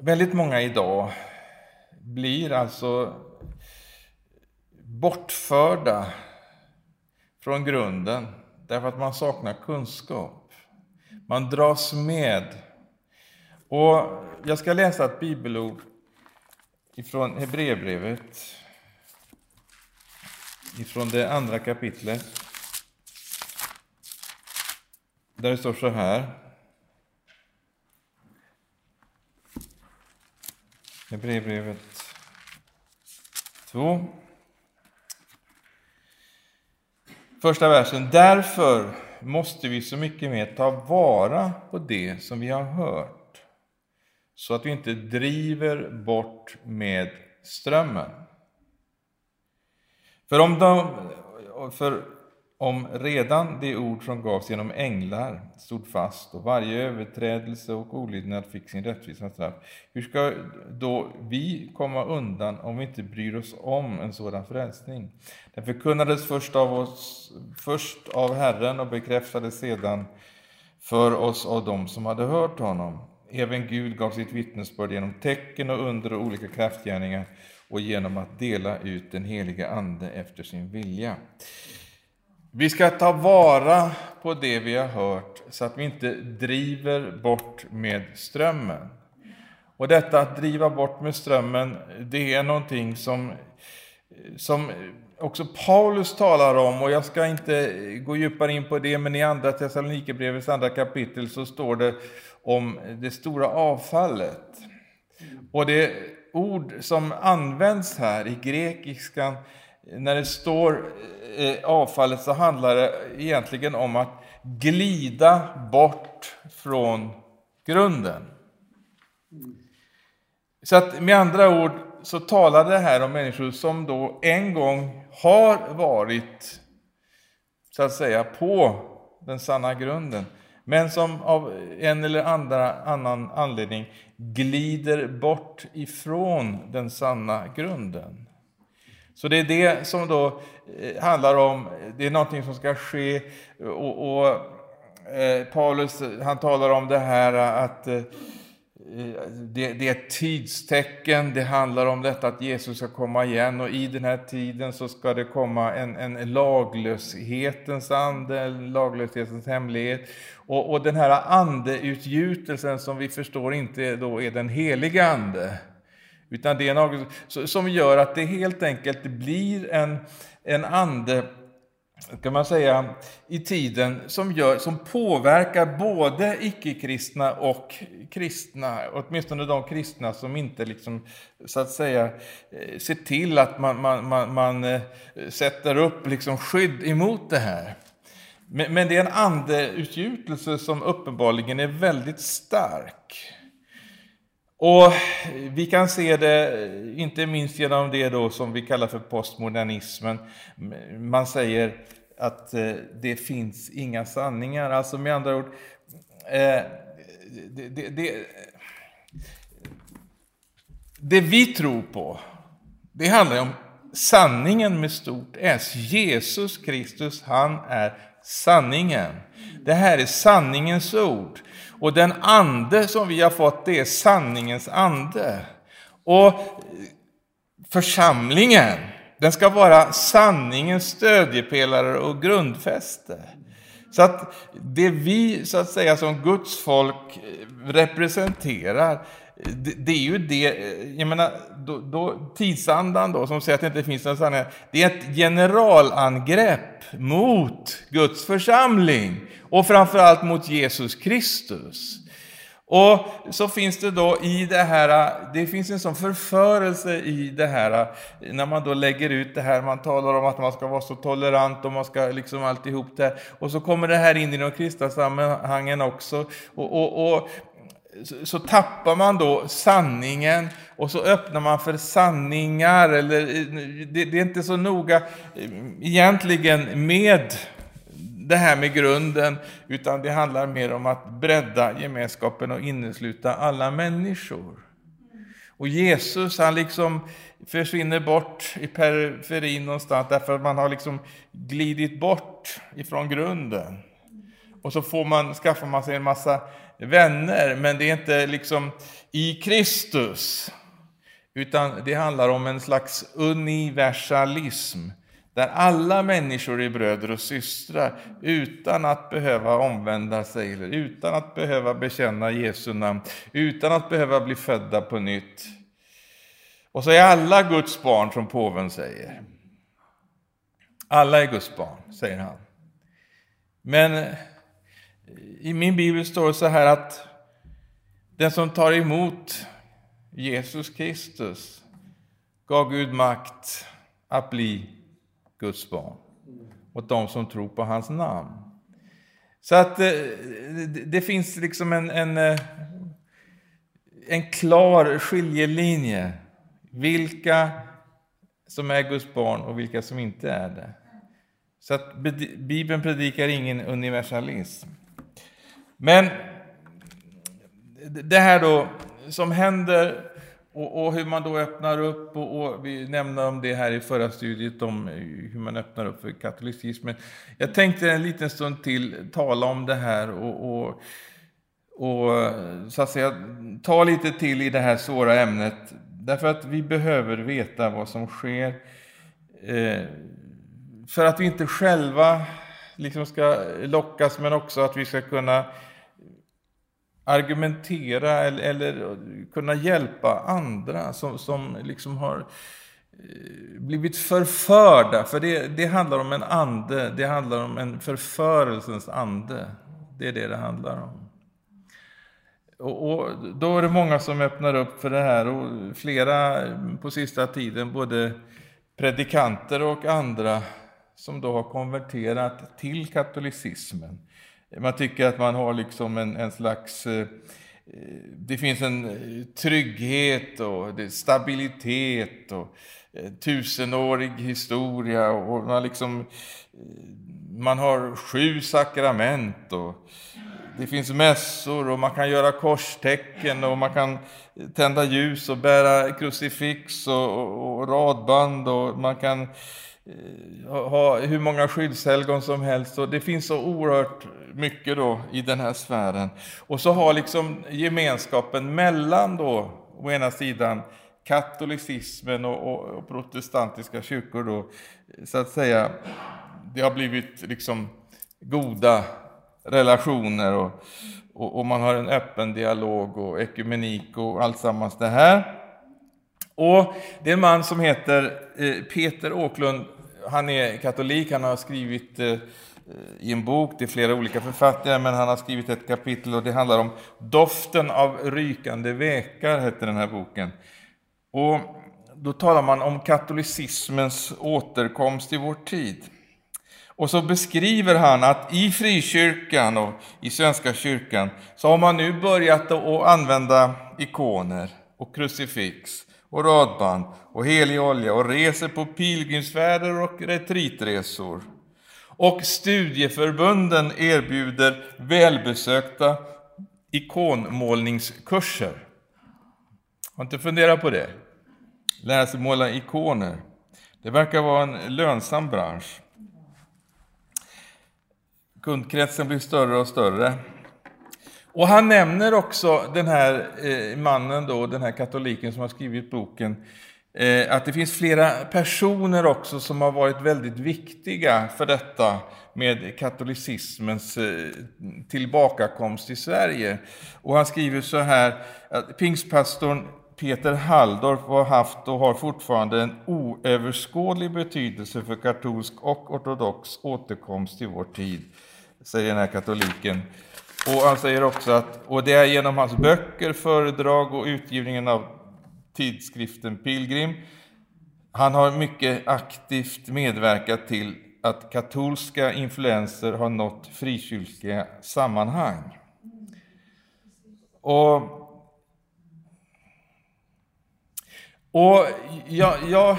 väldigt många idag blir alltså bortförda från grunden därför att man saknar kunskap. Man dras med. Och jag ska läsa ett bibelord ifrån Hebreerbrevet, ifrån det andra kapitlet. Där det står så här. Hebreerbrevet 2. Första versen. Därför måste vi så mycket mer ta vara på det som vi har hört, så att vi inte driver bort med strömmen. För om, de, för om redan det ord som gavs genom änglar stod fast och varje överträdelse och olydnad fick sin rättvisa straff, hur ska då vi komma undan om vi inte bryr oss om en sådan frälsning? Den förkunnades först av, oss, först av Herren och bekräftades sedan för oss av dem som hade hört honom. Även Gud gav sitt vittnesbörd genom tecken och under och olika kraftgärningar och genom att dela ut den heliga Ande efter sin vilja. Vi ska ta vara på det vi har hört så att vi inte driver bort med strömmen. Och detta att driva bort med strömmen, det är någonting som, som också Paulus talar om, och jag ska inte gå djupare in på det, men i andra Thessalonikerbrevets andra kapitel så står det om det stora avfallet. Och det ord som används här i grekiskan när det står eh, avfallet så handlar det egentligen om att glida bort från grunden. Så att med andra ord så talar det här om människor som då en gång har varit så att säga på den sanna grunden men som av en eller andra, annan anledning glider bort ifrån den sanna grunden. Så det är det som då eh, handlar om, det är någonting som ska ske och, och eh, Paulus han talar om det här att eh, det, det, är ett tidstecken, det handlar om detta att Jesus ska komma igen och i den här tiden så ska det komma en, en laglöshetens ande, en laglöshetens hemlighet. Och, och den här andeutgjutelsen som vi förstår inte då är den heliga ande. Utan det är något som gör att det helt enkelt blir en, en ande kan man säga, i tiden som, gör, som påverkar både icke-kristna och kristna, åtminstone de kristna som inte liksom, så att säga eh, ser till att man, man, man, man eh, sätter upp liksom skydd emot det här. Men, men det är en andeutgjutelse som uppenbarligen är väldigt stark. Och vi kan se det inte minst genom det då som vi kallar för postmodernismen. Man säger att eh, det finns inga sanningar. Alltså med andra ord, eh, det, det, det, det vi tror på, det handlar om sanningen med stort S. Jesus Kristus, han är sanningen. Det här är sanningens ord. Och den ande som vi har fått, det är sanningens ande. Och församlingen, den ska vara sanningens stödjepelare och grundfäste. Så att det vi så att säga som Guds folk representerar, det, det, är ju det, eh, jag menar, då, då, tidsandan då, som säger att det inte finns någon sanning, det är ett generalangrepp mot Guds församling och framförallt mot Jesus Kristus. Och så finns det då i det här, det finns en sån förförelse i det här, när man då lägger ut det här, man talar om att man ska vara så tolerant och man ska liksom alltihop det här. Och så kommer det här in i de kristna sammanhangen också. Och, och, och så tappar man då sanningen och så öppnar man för sanningar. Eller, eh, det, det är inte så noga eh, egentligen med det här med grunden, utan det handlar mer om att bredda gemenskapen och innesluta alla människor. Och Jesus, han liksom försvinner bort i periferin någonstans, därför att man har liksom glidit bort ifrån grunden. Och så får man, skaffar man sig en massa vänner, men det är inte liksom i Kristus. Utan det handlar om en slags universalism, där alla människor är bröder och systrar utan att behöva omvända sig, eller utan att behöva bekänna Jesu namn, utan att behöva bli födda på nytt. Och så är alla Guds barn, som påven säger. Alla är Guds barn, säger han. Men i min bibel står det så här att den som tar emot Jesus Kristus gav Gud makt att bli Guds barn åt de som tror på hans namn. Så att eh, det finns liksom en, en, eh, en klar skiljelinje. Vilka som är Guds barn och vilka som inte är det. Så att Bibeln predikar ingen universalism. Men det här då som händer och, och, hur man då öppnar upp, och, och, vi nämnde om det här i förra studiet, om hur man öppnar upp för katolicismen. Jag tänkte en liten stund till tala om det här och, och, och så att säga, ta lite till i det här svåra ämnet. Därför att vi behöver veta vad som sker. Eh, för att vi inte själva liksom ska lockas, men också att vi ska kunna argumentera eller, eller kunna hjälpa andra som, som liksom har eh, blivit förförda. För det, det handlar om en ande, det handlar om en förförelsens ande. Det är det det handlar om. Och, och, då är det många som öppnar upp för det här och flera på sista tiden, både predikanter och andra, som då har konverterat till katolicismen. Man tycker att man har liksom en, en slags... Eh, det finns en eh, trygghet och stabilitet och eh, tusenårig historia och man liksom... Eh, man har sju sakrament och det finns mässor och man kan göra korstecken och man kan tända ljus och bära krucifix och, och, och radband och man kan Eh, ha hur många skyddshelgon som helst. Och det finns så oerhört mycket då i den här sfären. Och så har liksom gemenskapen mellan då, å ena sidan katolicismen och, och, och protestantiska kyrkor då, så att säga, det har blivit liksom goda relationer och, och, och man har en öppen dialog och ekumenik och allt sammans det här. Och det är en man som heter eh, Peter Åklund han är katolik, han har skrivit eh, i en bok, det är flera olika författare, men han har skrivit ett kapitel och det handlar om Doften av rykande vekar, heter den här boken. Och då talar man om katolicismens återkomst i vår tid. Och så beskriver han att i frikyrkan och i Svenska kyrkan så har man nu börjat att använda ikoner och krucifix och radband och helig olja och reser på pilgrimsfärder och retritresor. Och studieförbunden erbjuder välbesökta ikonmålningskurser. Har inte funderat på det? Lära sig måla ikoner. Det verkar vara en lönsam bransch. Kundkretsen blir större och större. Och han nämner också den här eh, mannen, då, den här katoliken som har skrivit boken, eh, att det finns flera personer också som har varit väldigt viktiga för detta med katolicismens eh, tillbakakomst i Sverige. Och han skriver så här, att pingstpastorn Peter Halldorf har haft och har fortfarande en oöverskådlig betydelse för katolsk och ortodox återkomst i vår tid, säger den här katoliken. Och han säger också att och det är genom hans böcker, föredrag och utgivningen av tidskriften Pilgrim han har mycket aktivt medverkat till att katolska influenser har nått frikyrkliga sammanhang. Och, och jag, jag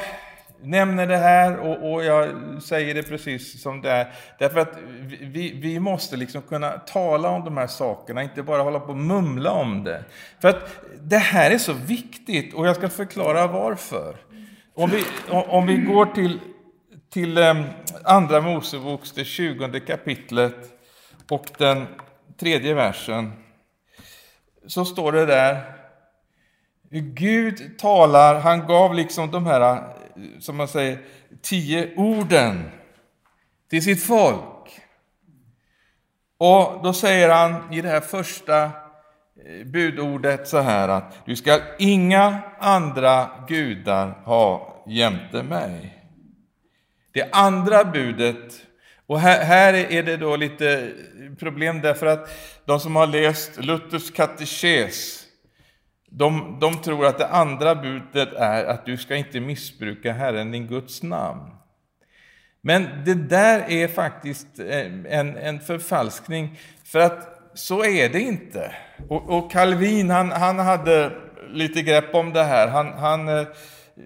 nämner det här och, och, jag säger det precis som det är. Därför att vi, vi måste liksom kunna tala om de här sakerna, inte bara hålla på och mumla om det. För att det här är så viktigt och jag ska förklara varför. Om vi, om vi går till, till ehm, Andra Moseboks, det tjugonde kapitlet och den tredje versen. så står det där, Gud talar, han gav liksom de här, som man säger, tio orden till sitt folk. Och då säger han i det här första eh, budordet så här att du ska inga andra gudar ha jämte mig. Det andra budet, och här, här är det då lite problem därför att de som har läst Luthers katekes, de, de tror att det andra budet är att du ska inte missbruka Herren din Guds namn. Men det där är faktiskt eh, en, en förfalskning, för att så är det inte. Och, och Calvin, han, han hade lite grepp om det här. Han, han, eh,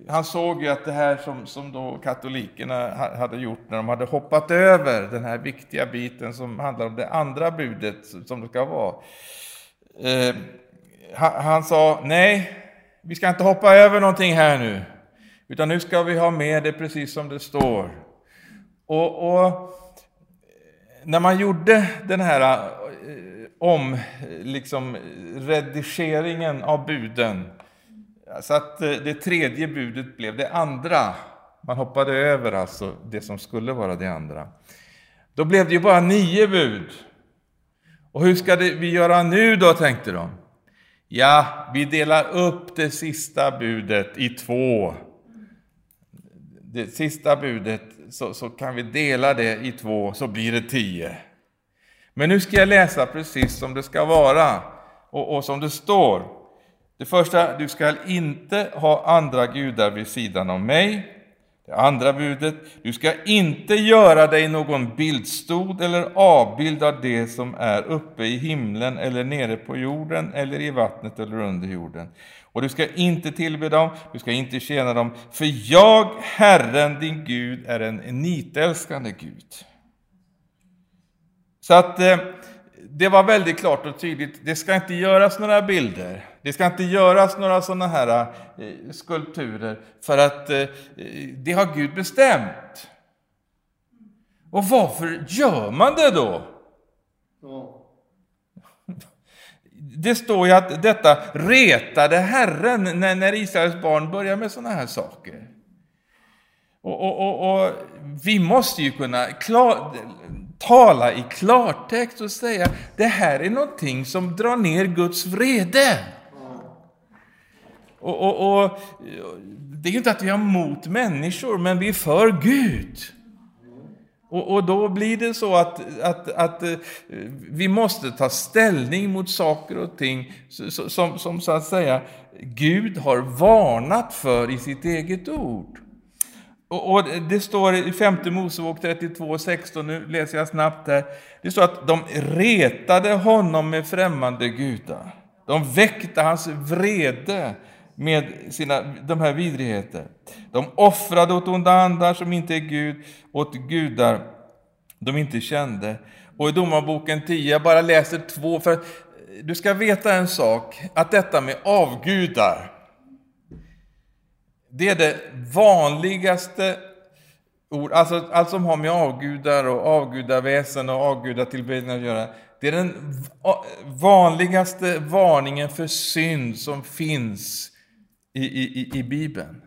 han såg ju att det här som, som då katolikerna hade gjort när de hade hoppat över den här viktiga biten som handlar om det andra budet som det ska vara. Eh, han, han sa, nej, vi ska inte hoppa över någonting här nu, utan nu ska vi ha med det precis som det står. Och, och när man gjorde den här eh, om, liksom, redigeringen av buden, så att eh, det tredje budet blev det andra. Man hoppade över alltså det som skulle vara det andra. Då blev det ju bara nio bud. Och hur ska det, vi göra nu då, tänkte de. Ja, vi delar upp det sista budet i två. Det sista budet så, så kan vi dela det i två, så blir det tio. Men nu ska jag läsa precis som det ska vara och, och som det står. Det första, du ska inte ha andra gudar vid sidan om mig. Det andra budet, du ska inte göra dig någon bildstod eller avbild av det som är uppe i himlen eller nere på jorden eller i vattnet eller under jorden. Och du ska inte tillbe dem, du ska inte tjäna dem, för jag, Herren din Gud, är en nitälskande Gud. Så att eh, det var väldigt klart och tydligt, det ska inte göras några bilder, det ska inte göras några sådana här eh, skulpturer, för att eh, det har Gud bestämt. Och varför gör man det då? Ja. Det står ju att detta retade Herren när, när Israels barn börjar med sådana här saker. Och, och, och, och, vi måste ju kunna klar, tala i klartext och säga det här är någonting som drar ner Guds vrede. Och, och, det är ju inte att vi har mot människor, men vi är för Gud. Och, och, då blir det så att, att, att eh, vi måste ta ställning mot saker och ting som, som så att säga Gud har varnat för i sitt eget ord. Och, och det står i femte Mosebok 32, 16, nu läser jag snabbt här. Det står att de retade honom med främmande gudar. De väckte hans vrede med sina, de här vidrigheter. De offrade åt onda andar som inte är Gud, åt gudar de inte kände. Och i Domarboken 10, jag bara läser två, för du ska veta en sak, att detta med avgudar, det är det vanligaste ord, alltså allt som har med avgudar och avgudaväsen och avgudatillbedjan att göra. Det är den vanligaste varningen för synd som finns i, i, i Bibeln.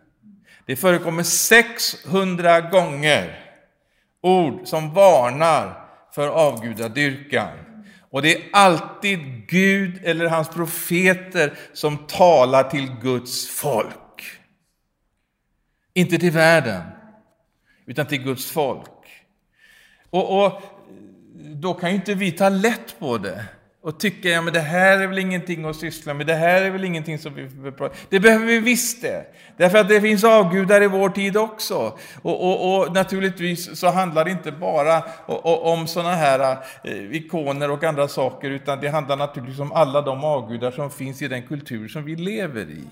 Det förekommer 600 gånger ord som varnar för avgudadyrkan. Och det är alltid Gud eller hans profeter som talar till Guds folk. Inte till världen, utan till Guds folk. Och, och då kan ju inte vi ta lätt på det och tycka ja, men det här är väl ingenting att syssla med, det här är väl ingenting som vi behöver prata Det behöver vi visst det. Därför att det finns avgudar i vår tid också. Och, och, och naturligtvis så handlar det inte bara om sådana här eh, ikoner och andra saker, utan det handlar naturligtvis om alla de avgudar som finns i den kultur som vi lever i.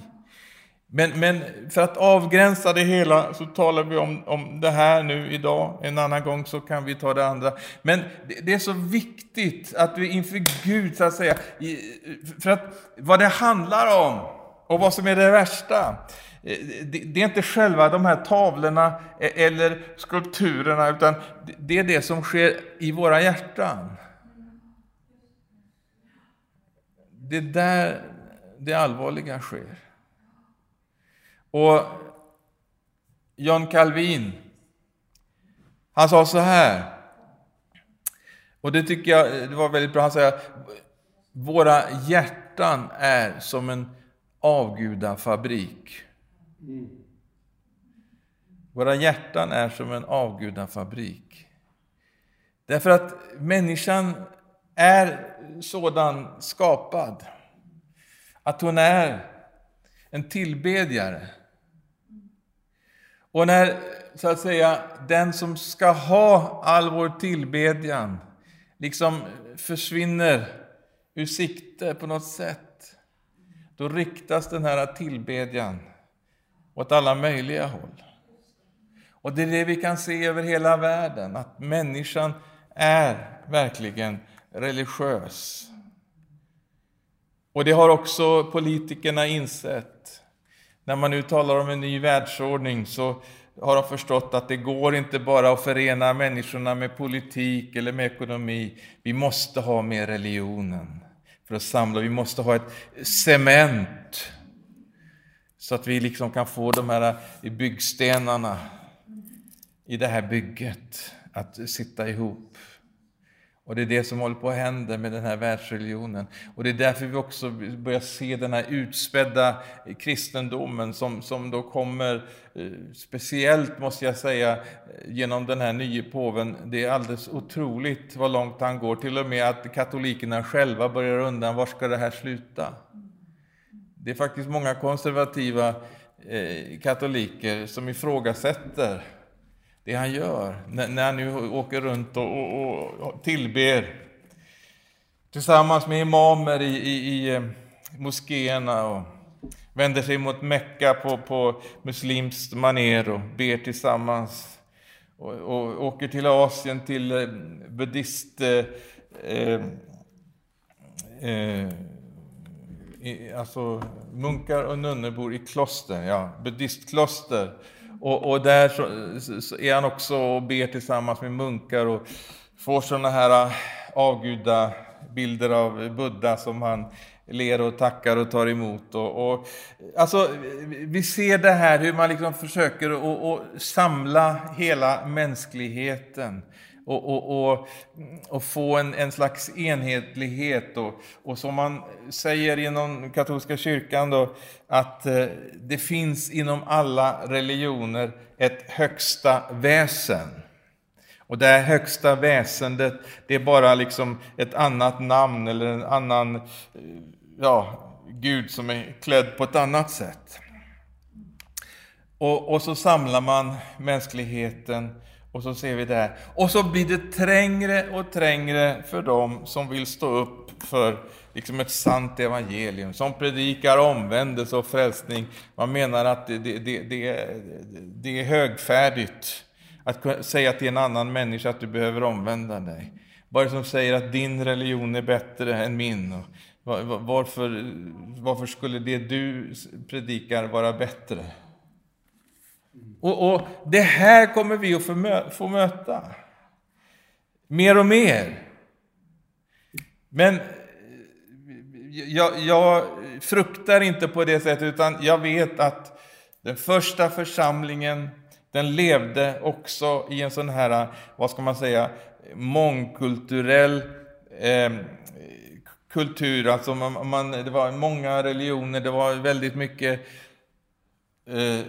Men, men för att avgränsa det hela så talar vi om, om det här nu idag. En annan gång så kan vi ta det andra. Men det, det är så viktigt att vi inför Gud, så att säga, för att vad det handlar om och vad som är det värsta, eh, det är inte själva de här tavlorna e, eller skulpturerna, utan det är det som sker i våra hjärtan. det är där det allvarliga sker. Och John Calvin, han sa så här, och det tycker jag det var väldigt bra, han säger våra hjärtan är som en avgudafabrik. Våra hjärtan är som en avgudafabrik. Därför att människan är sådan skapad att hon är en tillbedjare. Och när, så att säga, den som ska ha all vår tillbedjan liksom försvinner ur sikte på något sätt, då riktas den här tillbedjan åt alla möjliga håll. Och det är det vi kan se över hela världen, att människan är verkligen religiös. Och det har också politikerna insett. När man nu talar om en ny världsordning så har de förstått att det går inte bara att förena människorna med politik eller med ekonomi. Vi måste ha med religionen för att samla. Vi måste ha ett cement så att vi liksom kan få de här byggstenarna i det här bygget att sitta ihop. Och det är det som håller på att hända med den här världsreligionen. Och det är därför vi också börjar se den här utspädda kristendomen som, som då kommer, eh, speciellt måste jag säga, genom den här nye påven. Det är alldeles otroligt vad långt han går, till och med att katolikerna själva börjar undra var ska det här sluta? Det är faktiskt många konservativa eh, katoliker som ifrågasätter det han gör när, när han nu åker runt och, och, och tillber tillsammans med imamer i, i, i eh, moskéerna och vänder sig mot Mecka på, på muslimskt maner och ber tillsammans. Och, och åker till Asien till eh, buddhist... Eh, eh, eh alltså munkar och nunnor bor i kloster, ja, buddhistkloster och, och där så, så, är han också och ber tillsammans med munkar och får sådana här äh, avgudabilder avguda bilder av Buddha som han ler och tackar och tar emot. Och, och, alltså, vi ser det här hur man liksom försöker att samla hela mänskligheten och, och, och, och få en, en slags enhetlighet. Och, och som man säger inom katolska kyrkan då, att eh, det finns inom alla religioner ett högsta väsen. Och det här högsta väsendet, det är bara liksom ett annat namn eller en annan eh, ja, Gud som är klädd på ett annat sätt. Och, och så samlar man mänskligheten och så ser vi det här. Och så blir det trängre och trängre för dem som vill stå upp för liksom ett sant evangelium, som predikar omvändelse och frälsning. Man menar att det, det, det, det, det är högfärdigt att säga till en annan människa att du behöver omvända dig. Vad är det som säger att din religion är bättre än min? Varför, varför skulle det du predikar vara bättre? Och, och det här kommer vi att få, mö få möta. Mer och mer. Men jag, jag, fruktar inte på det sättet, utan jag vet att den första församlingen, den levde också i en sån här, vad ska man säga, mångkulturell eh, kultur. Alltså man, man, det var många religioner, det var väldigt mycket eh,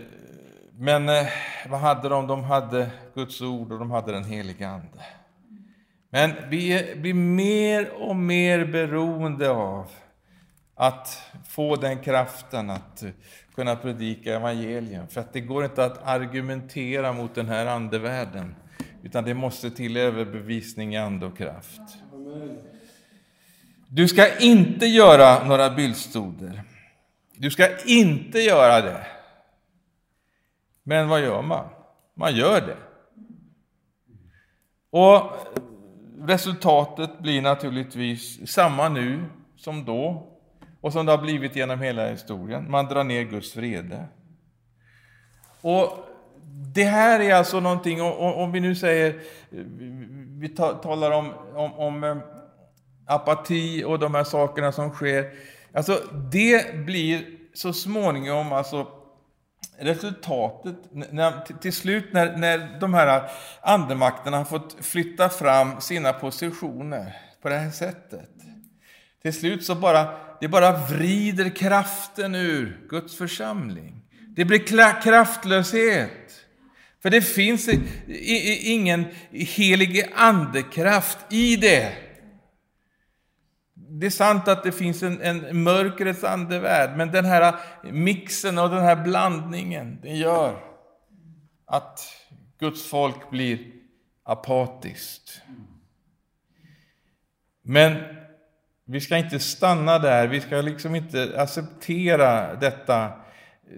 men eh, vad hade de? De hade Guds ord och de hade den heliga Ande. Men vi eh, blir mer och mer beroende av att få den kraften att eh, kunna predika evangelium. För att det går inte att argumentera mot den här andevärlden, utan det måste till överbevisning i ande och kraft. Du ska inte göra några bildstoder. Du ska inte göra det. Men vad gör man? Man gör det. Och resultatet blir naturligtvis samma nu som då och som det har blivit genom hela historien. Man drar ner Guds vrede. Och det här är alltså någonting, om vi nu säger, vi talar om, om, om eh, apati och de här sakerna som sker, Alltså, det blir så småningom alltså resultatet, när, till slut när, när de här andemakterna har fått flytta fram sina positioner på det här sättet. Till slut så bara, det bara vrider kraften ur Guds församling. Det blir kraftlöshet. För det finns ingen helig andekraft i det. Det är sant att det finns en, en mörkrets andevärld, men den här mixen och den här blandningen, den gör att Guds folk blir apatiskt. Men vi ska inte stanna där, vi ska liksom inte acceptera detta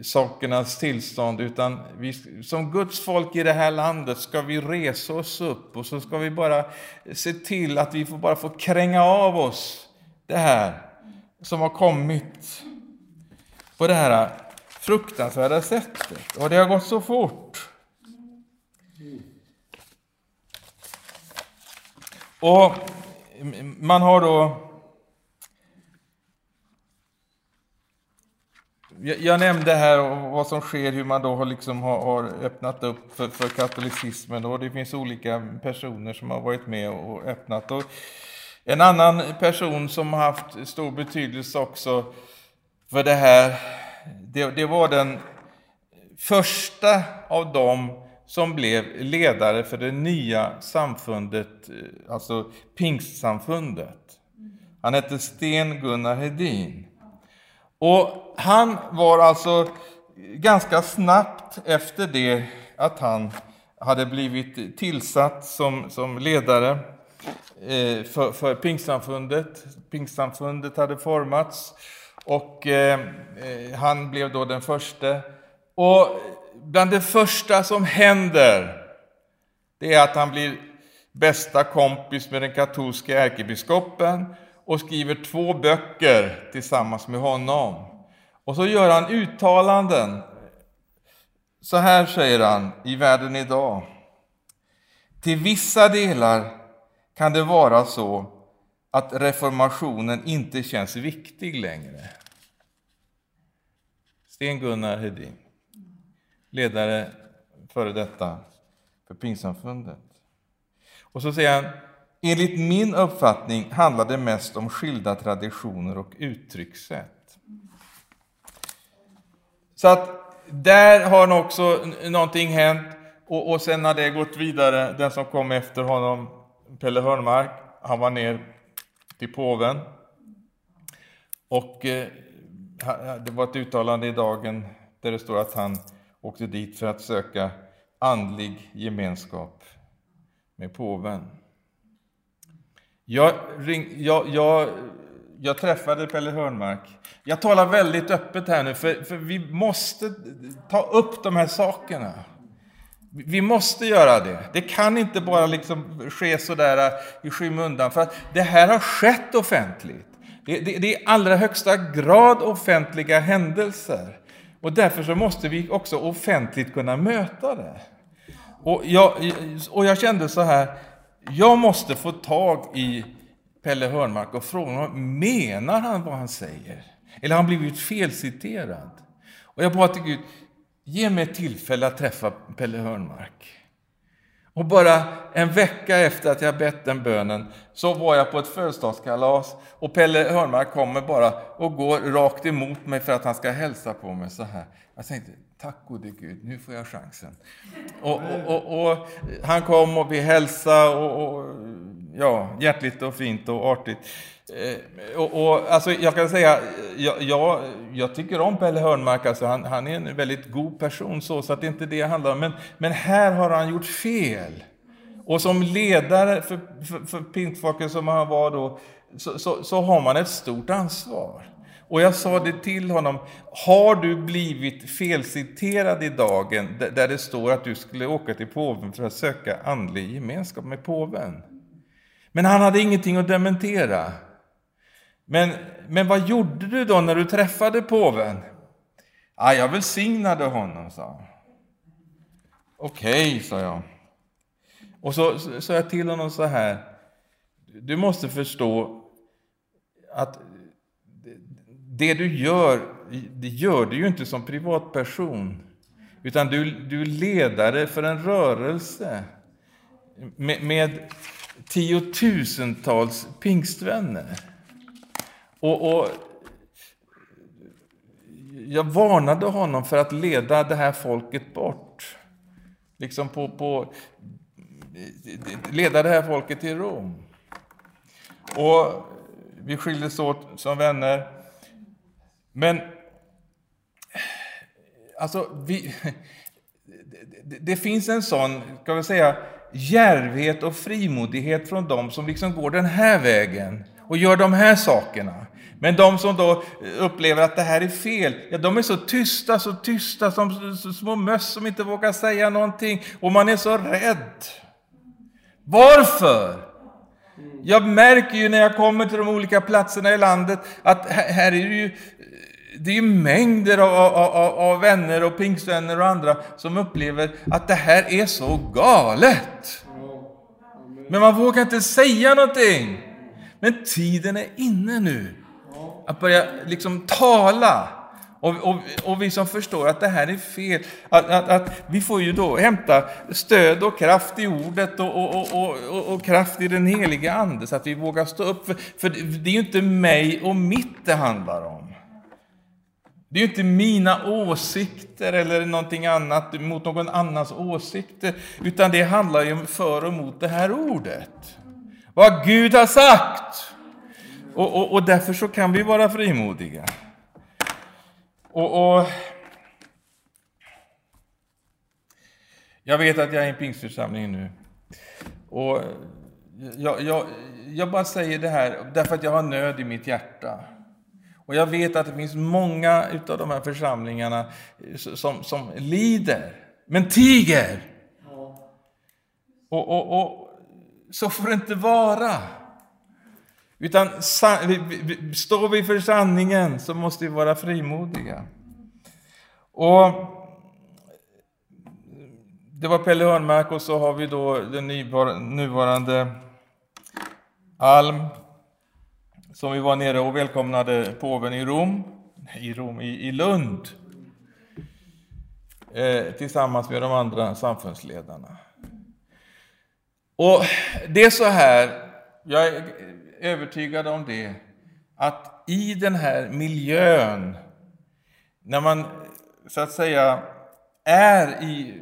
sakernas tillstånd, utan vi, som Guds folk i det här landet ska vi resa oss upp och så ska vi bara se till att vi får bara få kränga av oss det här som har kommit på det här fruktansvärda sättet. Och det har gått så fort. Och man har då Jag nämnde här vad som sker, hur man då liksom har, öppnat upp för, för katolicismen. Och det finns olika personer som har varit med och öppnat. Och en annan person som har haft stor betydelse också för det här, det, det var den första av dem som blev ledare för det nya samfundet, eh, alltså pingstsamfundet. Han hette Sten Gunnar Hedin. Och han var alltså ganska snabbt efter det att han hade blivit tillsatt som, som ledare eh, för, för pingstsamfundet. Pingstsamfundet hade formats och eh, eh han blev då den första. Och bland det första som händer, det är att han blir bästa kompis med den katolska ärkebiskopen och skriver två böcker tillsammans med honom. Och så gör han uttalanden. Så här säger han i Världen idag. Till vissa delar kan det vara så att reformationen inte känns viktig längre. Sten-Gunnar Hedin, ledare före detta för Pingsamfundet. Och så säger han, enligt min uppfattning handlar det mest om skilda traditioner och uttryckssätt. Så att där har också någonting hänt och, och sen har det gått vidare. Den som kom efter honom, Pelle Hörnmark, han var ner till påven. Och eh, det var ett uttalande i dagen där det står att han åkte dit för att söka andlig gemenskap med påven. Jag, ring, jag, jag jag träffade Pelle Hörnmark. Jag talar väldigt öppet här nu, för, för vi måste ta upp de här sakerna. Vi måste göra det. Det kan inte bara liksom ske sådär äh, i skymundan, för att det här har skett offentligt. Det, det, det är i allra högsta grad offentliga händelser. Och därför så måste vi också offentligt kunna möta det. Och jag, och jag kände så här, jag måste få tag i Pelle Hörnmark och fråga honom, menar han vad han säger? Eller har han blivit felciterad? Och jag bad till Gud, ge mig ett tillfälle att träffa Pelle Hörnmark. Och bara en vecka efter att jag bett den bönen så var jag på ett födelsedagskalas och Pelle Hörnmark kommer bara och går rakt emot mig för att han ska hälsa på mig så här. Jag tänkte, tack gode Gud, nu får jag chansen. Och, och, och, och han kom och vi hälsade och, och ja, hjärtligt och fint och artigt. Eh, och, och, alltså, jag kan säga, jag, jag, jag tycker om Pelle Hörnmark, alltså, han, han, är en väldigt god person, så, så att det är inte det det handlar om. Men, men här har han gjort fel. Och som ledare för, för, för pingstfolket som han var då, så, så, så har man ett stort ansvar. Och jag sa det till honom, har du blivit felciterad i dagen där det står att du skulle åka till påven för att söka andlig gemenskap med påven? Men han hade ingenting att dementera. Men, men vad gjorde du då när du träffade påven? Ah, jag välsignade honom, sa han. Okej, okay, sa jag. Och så sa jag till honom så här. Du måste förstå att det du gör, det gör du ju inte som privatperson. Utan du, du är ledare för en rörelse med, med tiotusentals pingstvänner. Och, och, jag varnade honom för att leda det här folket bort. Liksom på, på leda det här folket till Rom. Och vi skildes åt som vänner. Men alltså, vi, det, det finns en sån, ska vi säga, järvhet och frimodighet från dem som liksom går den här vägen och gör de här sakerna. Men de som då upplever att det här är fel, ja, de är så tysta, så tysta som små möss som inte vågar säga någonting. Och man är så rädd. Varför? Jag märker ju när jag kommer till de olika platserna i landet att här är det ju det är mängder av, av, av, vänner och pingstvänner och andra som upplever att det här är så galet. Men man vågar inte säga någonting. Men tiden är inne nu att börja liksom tala. Och, och, och, vi som förstår att det här är fel, att, att, att, vi får ju då hämta stöd och kraft i ordet och, och, och, kraft i den heliga Ande, så att vi vågar stå upp. För, för det är ju inte mig och mitt det handlar om. Det är ju inte mina åsikter eller någonting annat mot någon annans åsikter, utan det handlar ju för och mot det här ordet. Vad Gud har sagt! Och, och, och därför så kan vi vara frimodiga. Och, och, jag vet att jag är i en pingstförsamling nu. Och jag, jag, jag bara säger det här därför att jag har nöd i mitt hjärta. Och jag vet att det finns många av de här församlingarna som, som lider, men tiger. Och, och, och så får det inte vara. Utan står vi för sanningen så måste vi vara frimodiga. Och det var Pelle Hörnmark och så har vi då den nuvarande Alm som vi var nere och välkomnade påven i Rom, i, Rom, i, i Lund eh, tillsammans med de andra samfundsledarna. Och det är så här, jag övertygade om det, att i den här miljön, när man så att säga är i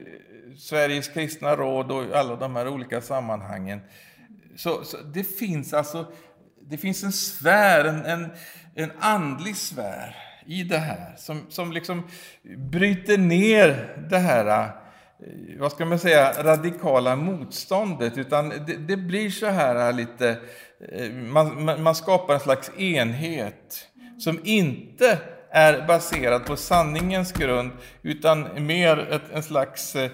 Sveriges kristna råd och alla de här olika sammanhangen, så, så det finns alltså det finns en sfär, en, en, en andlig sfär i det här som, som liksom bryter ner det här Eh, vad ska man säga, radikala motståndet, utan det, det blir så här eh, lite, eh, man, man skapar en slags enhet som inte är baserad på sanningens grund, utan mer ett, en slags eh,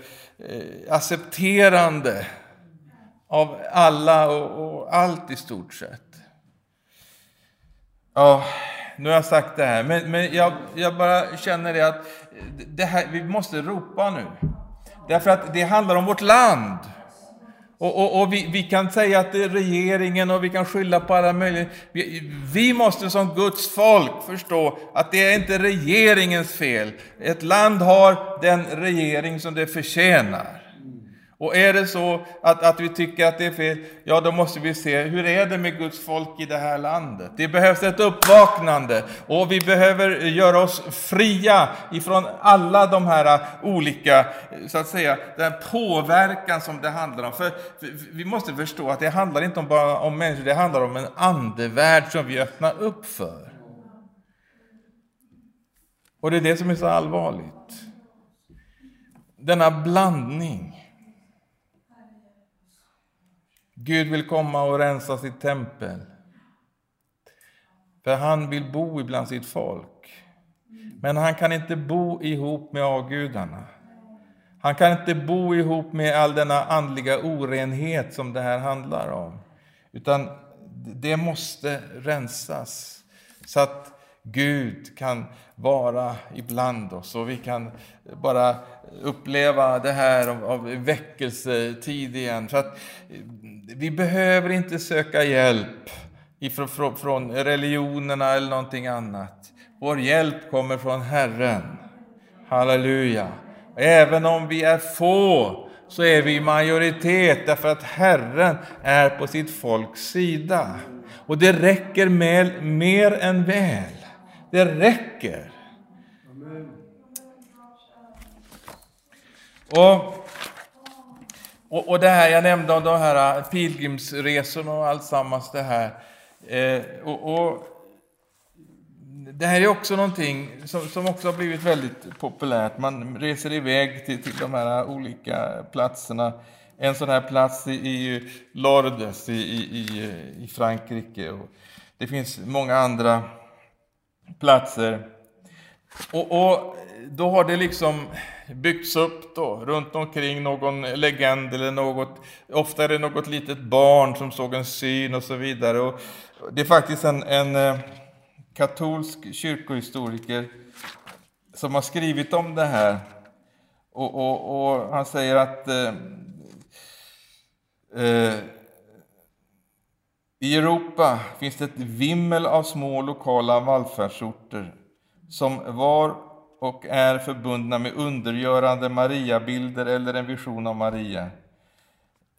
accepterande av alla och, och allt i stort sett. Ja, nu har jag sagt det här, men, men jag, jag bara känner det att det här, vi måste ropa nu. Därför att det handlar om vårt land. Och, och, och vi, vi, kan säga att det är regeringen och vi kan skylla på alla möjliga... Vi, vi måste som Guds folk förstå att det är inte regeringens fel. Ett land har den regering som det förtjänar. Och är det så att, att vi tycker att det är fel, ja då måste vi se, hur är det med Guds folk i det här landet? Det behövs ett uppvaknande och vi behöver göra oss fria ifrån alla de här olika, så att säga, den påverkan som det handlar om. För vi måste förstå att det handlar inte bara om människor, det handlar om en andevärld som vi öppnar upp för. Och det är det som är så allvarligt. Denna blandning Gud vill komma och rensa sitt tempel. För han vill bo ibland sitt folk. Men han kan inte bo ihop med avgudarna. Han kan inte bo ihop med all denna andliga orenhet som det här handlar om. Utan det måste rensas så att Gud kan vara ibland oss och vi kan bara uppleva det här av, väckelsetid igen. För att vi behöver inte söka hjälp ifrån, från religionerna eller någonting annat. Vår hjälp kommer från Herren. Halleluja. Även om vi är få så är vi i majoritet därför att Herren är på sitt folks sida. Och det räcker med, mer än väl. Det räcker. Och, och, och det här jag nämnde om de här äh, pilgrimsresorna och alltsammans det här. Eh, och, och, det här är också någonting som, som också har blivit väldigt populärt. Man reser iväg till, till de här äh, olika platserna. En sån här plats är ju Lourdes i, i, i Frankrike. Och det finns många andra platser. Och, och, då har det liksom byggts upp då, runt omkring någon legend eller något. Ofta är det något litet barn som såg en syn och så vidare. Och det är faktiskt en, en eh, katolsk kyrkohistoriker som har skrivit om det här. Och, och, och han säger att eh, eh, i Europa finns det ett vimmel av små lokala vallfärdsorter som var och är förbundna med undergörande Mariabilder eller en vision av Maria.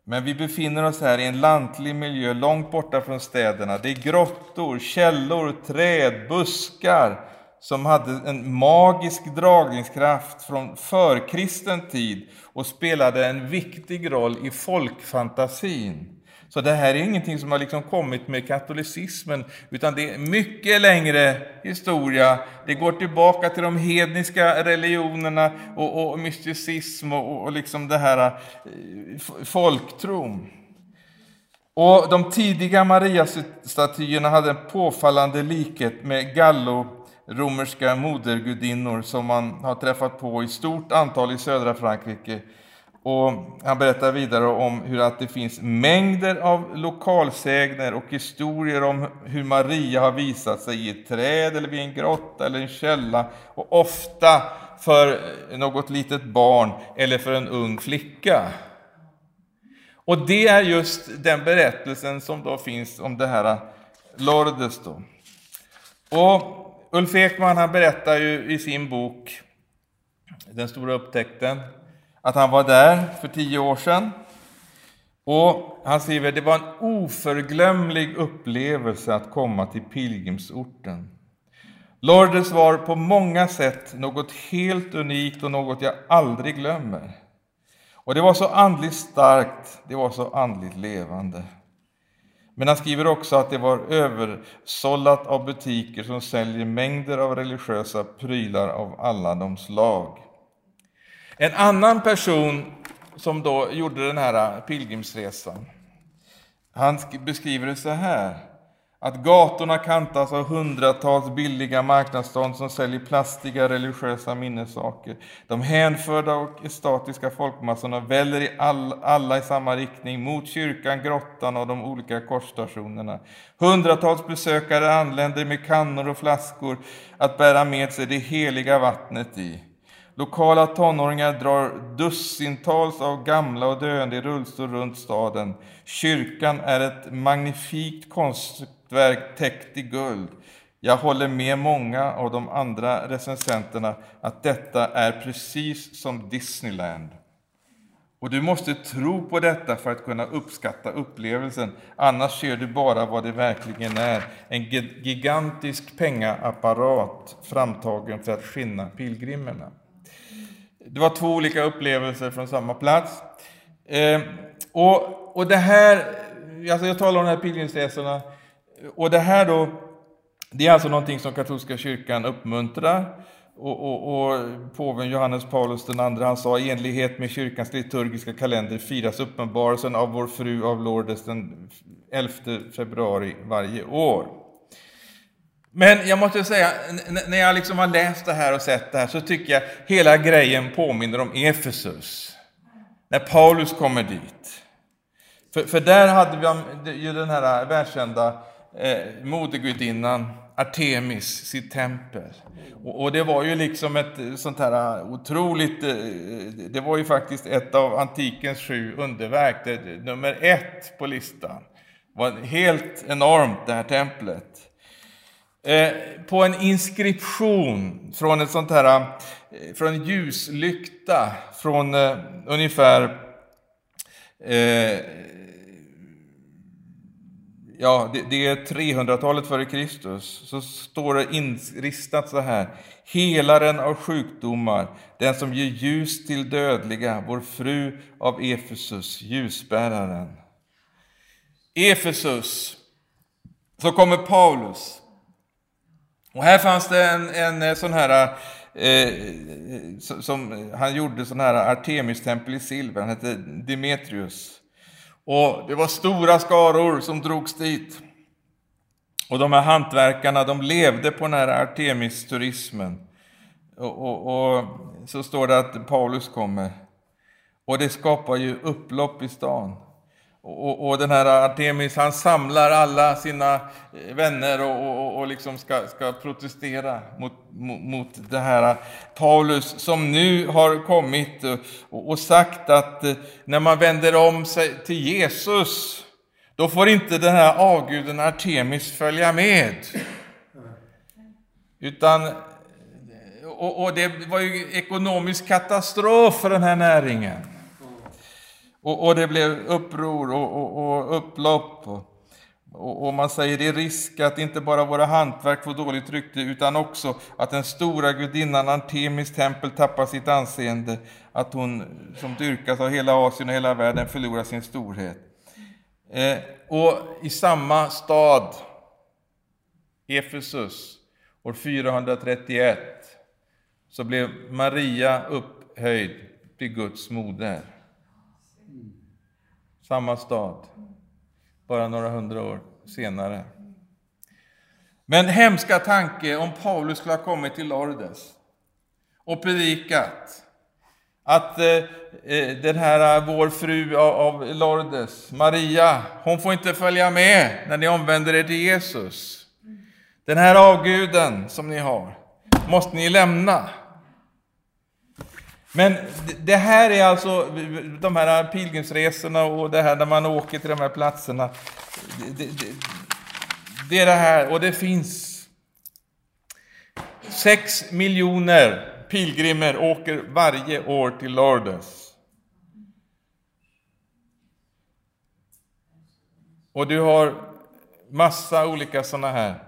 Men vi befinner oss här i en lantlig miljö långt borta från städerna. Det är grottor, källor, träd, buskar som hade en magisk dragningskraft från förkristen tid och spelade en viktig roll i folkfantasin. Så det här är ingenting som har liksom kommit med katolicismen, utan det är mycket längre historia. Det går tillbaka till de hedniska religionerna och, och mysticism och, och liksom det här eh, folktron. Och de tidiga Mariastatyerna hade en påfallande likhet med gallo-romerska modergudinnor som man har träffat på i stort antal i södra Frankrike och han berättar vidare om hur att det finns mängder av lokalsägner och historier om hur Maria har visat sig i ett träd eller vid en grotta eller en källa och ofta för något litet barn eller för en ung flicka. Och det är just den berättelsen som då finns om det här Lordes. Då. Och Ulf Ekman han berättar ju i sin bok Den stora upptäckten att han var där för tio år sedan. Och han skriver att det var en oförglömlig upplevelse att komma till pilgrimsorten. Lourdes var på många sätt något helt unikt och något jag aldrig glömmer. Och det var så andligt starkt, det var så andligt levande. Men han skriver också att det var översållat av butiker som säljer mängder av religiösa prylar av alla de slag. En annan person som då gjorde den här äh, pilgrimsresan, han beskriver det så här. Att gatorna kantas av hundratals billiga marknadsstånd som säljer plastiga religiösa minnessaker. De hänförda och estatiska folkmassorna väller i all, alla i samma riktning mot kyrkan, grottan och de olika korsstationerna. Hundratals besökare anländer med kannor och flaskor att bära med sig det heliga vattnet i. Lokala tonåringar drar dussintals av gamla och döende i rullstol runt staden. Kyrkan är ett magnifikt konstverk täckt i guld. Jag håller med många av de andra recensenterna att detta är precis som Disneyland. Och du måste tro på detta för att kunna uppskatta upplevelsen, annars ser du bara vad det verkligen är. En gigantisk pengaapparat framtagen för att skinna pilgrimerna. Det var två olika upplevelser från samma plats. Eh, och, och det här, alltså jag talar om de här pilgrimsresorna, och det här då, det är alltså någonting som katolska kyrkan uppmuntrar. Och, och, och påven Johannes Paulus II han sa i enlighet med kyrkans liturgiska kalender firas uppenbarelsen av vår fru av Lourdes den 11 februari varje år. Men jag måste säga, när jag liksom har läst det här och sett det här så tycker jag hela grejen påminner om Efesus. När Paulus kommer dit. För, för där hade vi ju den här världskända eh, modegudinnan Artemis, sitt tempel. Och, och, det var ju liksom ett eh, sånt här eh, otroligt, eh, eh, det var ju faktiskt ett av antikens sju underverk, det, nummer ett på listan. Det var helt enormt det här templet. Eh, på en inskription från ett sånt här, eh, från en ljuslykta från eh, ungefär eh, ja, det, det är 300-talet före Kristus, så står det inristat så här. Helaren av sjukdomar, den som ger ljus till dödliga, vår fru av Efesus, ljusbäraren. Efesus, så kommer Paulus. Och här fanns det en, en eh, sån här, eh, som, han gjorde sån här Artemistempel i silver, han hette Demetrius. Och det var stora skaror som drogs dit. Och de här hantverkarna, de levde på den här Artemis-turismen. Och, och, och, så står det att Paulus kommer. Och det skapar ju upplopp i stan. Och, och, den här Artemis, han samlar alla sina eh, vänner och, och, och liksom ska, ska protestera mot, mot, mot det här Paulus som nu har kommit eh, och, och sagt att eh, när man vänder om sig till Jesus, då får inte den här avguden Artemis följa med. Utan, och, och det var ju ekonomisk katastrof för den här näringen. Och, och det blev uppror och, och, och upplopp. Och, och, man säger det är risk att inte bara våra hantverk får dåligt rykte utan också att den stora gudinnan Artemis tempel tappar sitt anseende, att hon som dyrkas av hela Asien och hela världen förlorar sin storhet. Eh, och i samma stad, Efesus, år 431, så blev Maria upphöjd till Guds moder. Samma stad, bara några hundra år senare. Men hemska tanke om Paulus skulle ha kommit till Lordes och predikat att eh, eh den här eh, vår fru av, av Lordes, Maria, hon får inte följa med när ni omvänder er till Jesus. Den här avguden som ni har måste ni lämna. Men det här är alltså de här pilgrimsresorna och det här när man åker till de här platserna. Det, det, det är det här, och det finns sex miljoner pilgrimer åker varje år till Lourdes. Och du har massa olika sådana här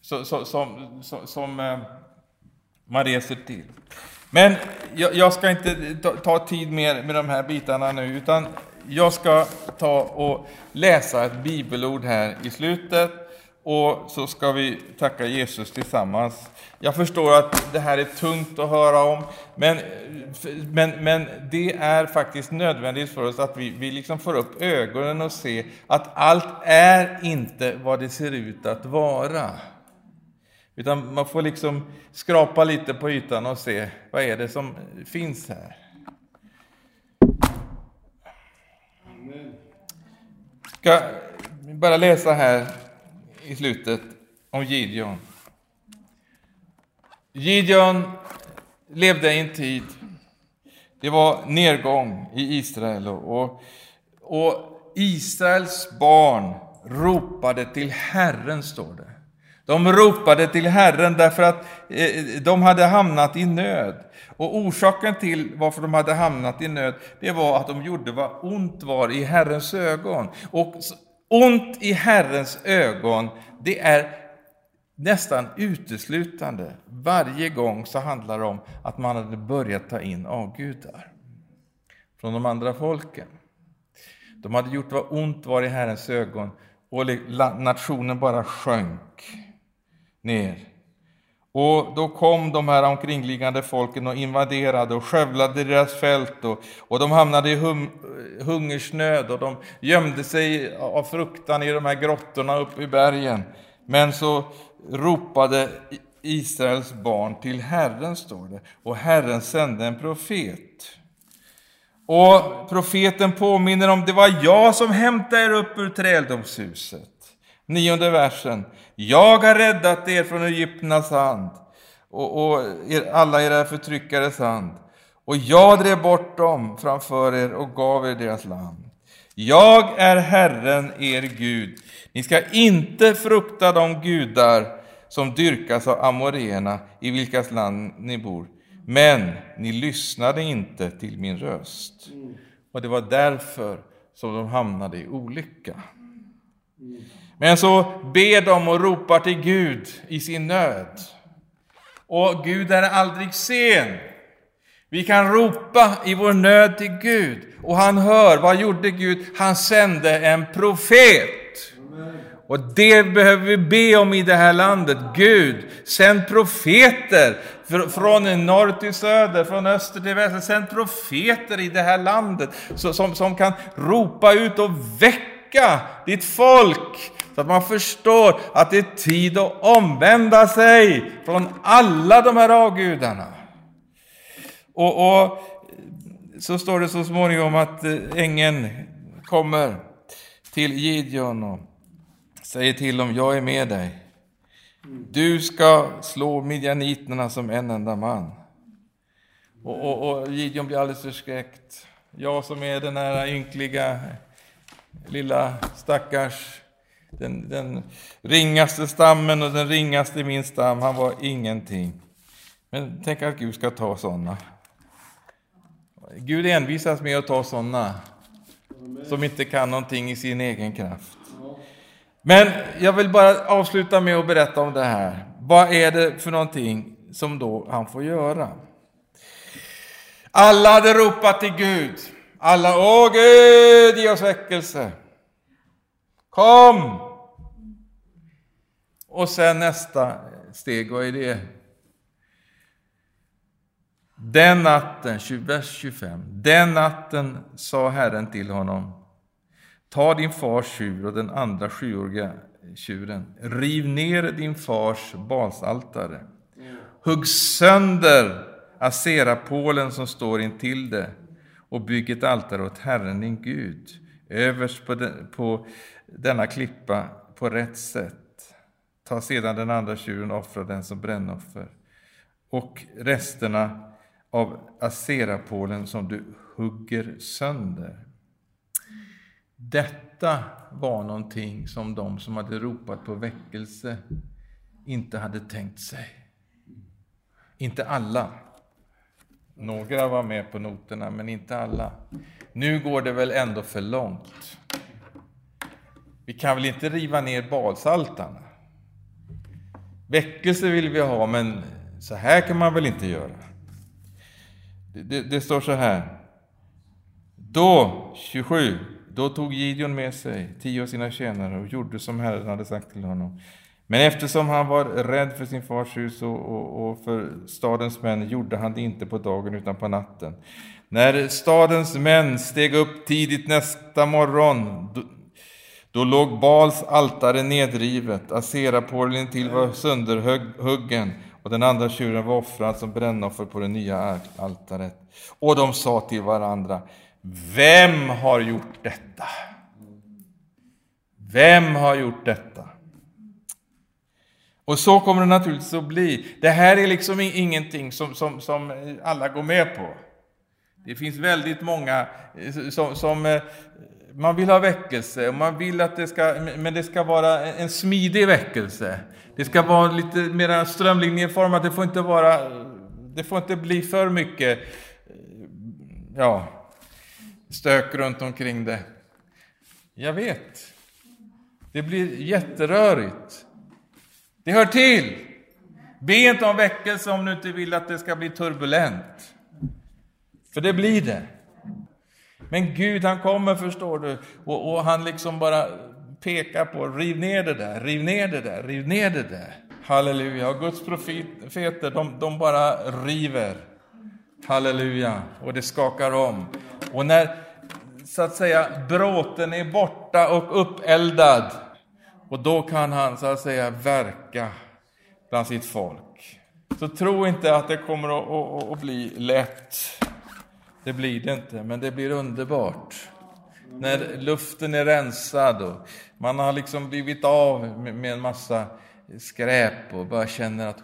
som, som, som, som man reser till. Men jag, jag ska inte ta, ta, tid mer med de här bitarna nu, utan jag ska ta och läsa ett bibelord här i slutet och så ska vi tacka Jesus tillsammans. Jag förstår att det här är tungt att höra om, men, men, men det är faktiskt nödvändigt för oss att vi, vi liksom får upp ögonen och ser att allt är inte vad det ser ut att vara. Utan man får liksom skrapa lite på ytan och se vad är det som finns här. Jag ska bara läsa här i slutet om Gideon. Gideon levde i en tid, det var nedgång i Israel och, och Israels barn ropade till Herren, står det. De ropade till Herren därför att eh, de hade hamnat i nöd. Och orsaken till varför de hade hamnat i nöd, det var att de gjorde vad ont var i Herrens ögon. Och ont i Herrens ögon, det är nästan uteslutande. Varje gång så handlar det om att man hade börjat ta in avgudar från de andra folken. De hade gjort vad ont var i Herrens ögon och nationen bara sjönk ner. Och då kom de här omkringliggande folken och invaderade och skövlade deras fält och, och de hamnade i hum, hungersnöd och de gömde sig av fruktan i de här grottorna uppe i bergen. Men så ropade Israels barn till Herren, står det, och Herren sände en profet. Och profeten påminner om det var jag som hämtade er upp ur träldomshuset. Nionde versen. Jag har räddat er från Egypternas hand och, och er, alla era förtryckares hand. Och jag drev bort dem framför er och gav er deras land. Jag är Herren, er Gud. Ni ska inte frukta de gudar som dyrkas av amoréerna i vilkas land ni bor. Men ni lyssnade inte till min röst. Och det var därför som de hamnade i olycka. Men så ber de och ropar till Gud i sin nöd. Och Gud är aldrig sen. Vi kan ropa i vår nöd till Gud och han hör. Vad gjorde Gud? Han sände en profet. Och det behöver vi be om i det här landet. Gud, sänd profeter från norr till söder, från öster till väster. Sänd profeter i det här landet som, som kan ropa ut och väcka ditt folk så att man förstår att det är tid att omvända sig från alla de här avgudarna. Och, och så står det så småningom att eh, ängeln kommer till Gideon och säger till dem, jag är med dig. Du ska slå midjaniterna som en enda man. Och, och, och Gideon blir alldeles förskräckt. Jag som är den här ynkliga lilla stackars, den, den ringaste stammen och den ringaste i min stam, han var ingenting. Men tänk att Gud ska ta sådana. Gud envisas med att ta sådana som inte kan någonting i sin egen kraft. Men jag vill bara avsluta med att berätta om det här. Vad är det för någonting som då han får göra? Alla hade ropat till Gud. Alla, åh Gud, ge oss väckelse. Kom! Och sen nästa steg, vad är det? Den natten, vers 25, den natten sa Herren till honom, Ta din fars tjur och den andra sjuåriga tjuren. Riv ner din fars basaltare. Hugg sönder aserapålen som står intill det och bygg ett altare åt Herren din Gud överst på, den, på denna klippa på rätt sätt. Ta sedan den andra tjuren och offra den som brännoffer och resterna av aserapålen som du hugger sönder. Detta var någonting som de som hade ropat på väckelse inte hade tänkt sig. Inte alla. Några var med på noterna, men inte alla. Nu går det väl ändå för långt. Vi kan väl inte riva ner badsaltarna? Väckelse vill vi ha, men så här kan man väl inte göra? Det, det, det står så här. Då, 27, då tog Gideon med sig tio av sina tjänare och gjorde som Herren hade sagt till honom. Men eftersom han var rädd för sin fars hus och, och, och, för stadens män gjorde han det inte på dagen utan på natten. När stadens män steg upp tidigt nästa morgon, då, då låg Bals altare nedrivet, Aserapålen till var sönderhuggen och den andra tjuren var offrad som brännoffer på det nya altaret. Och de sa till varandra, vem har gjort detta? Vem har gjort detta? Och så kommer det naturligtvis att bli. Det här är liksom ingenting som, som, som alla går med på. Det finns väldigt många eh, som, som eh, man vill ha väckelse, och man vill att det ska, men det ska vara en smidig väckelse. Det ska vara lite mer strömlinjeformat, det får inte vara, det får inte bli för mycket, eh, ja, stök runt omkring det. Jag vet. Det blir jätterörigt. Det hör till. Be inte om väckelse om du inte vill att det ska bli turbulent. För det blir det. Men Gud han kommer förstår du och, och, han liksom bara pekar på riv ner det där, riv ner det där, riv ner det där. Halleluja. Och Guds profeter de, de bara river. Halleluja. Och det skakar om. Och när så att säga bråten är borta och uppeldad, och då kan han så att säga verka bland sitt folk. Så tro inte att det kommer att, att, att bli lätt. Det blir det inte, men det blir underbart. När luften är rensad och man har liksom blivit av med en massa skräp och bara känner att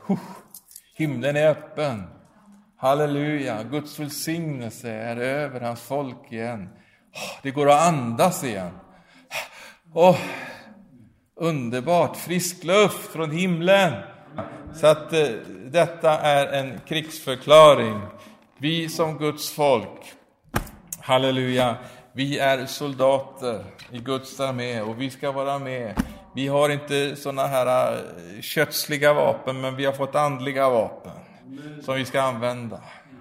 himlen är öppen. Halleluja, Guds välsignelse är över hans folk igen. Det går att andas igen. Oh, underbart, frisk luft från himlen. Så att eh, detta är en krigsförklaring. Vi som Guds folk, halleluja, vi är soldater i Guds armé och vi ska vara med. Vi har inte sådana här eh, kötsliga vapen, men vi har fått andliga vapen som vi ska använda.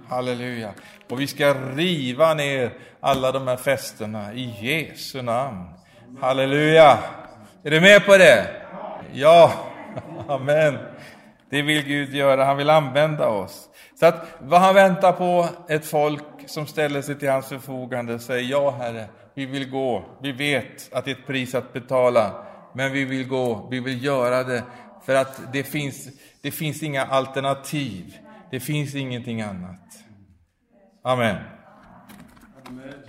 Halleluja. Och vi ska riva ner alla de här fästena i Jesu namn. Halleluja. Är du med på det? Ja, amen. Det vill Gud göra, han vill använda oss. Så att vad han väntar på, ett folk som ställer sig till hans förfogande och säger ja, Herre, vi vill gå. Vi vet att det är ett pris att betala, men vi vill gå, vi vill göra det för att det finns, det finns inga alternativ. Det finns ingenting annat. Amen. Amen.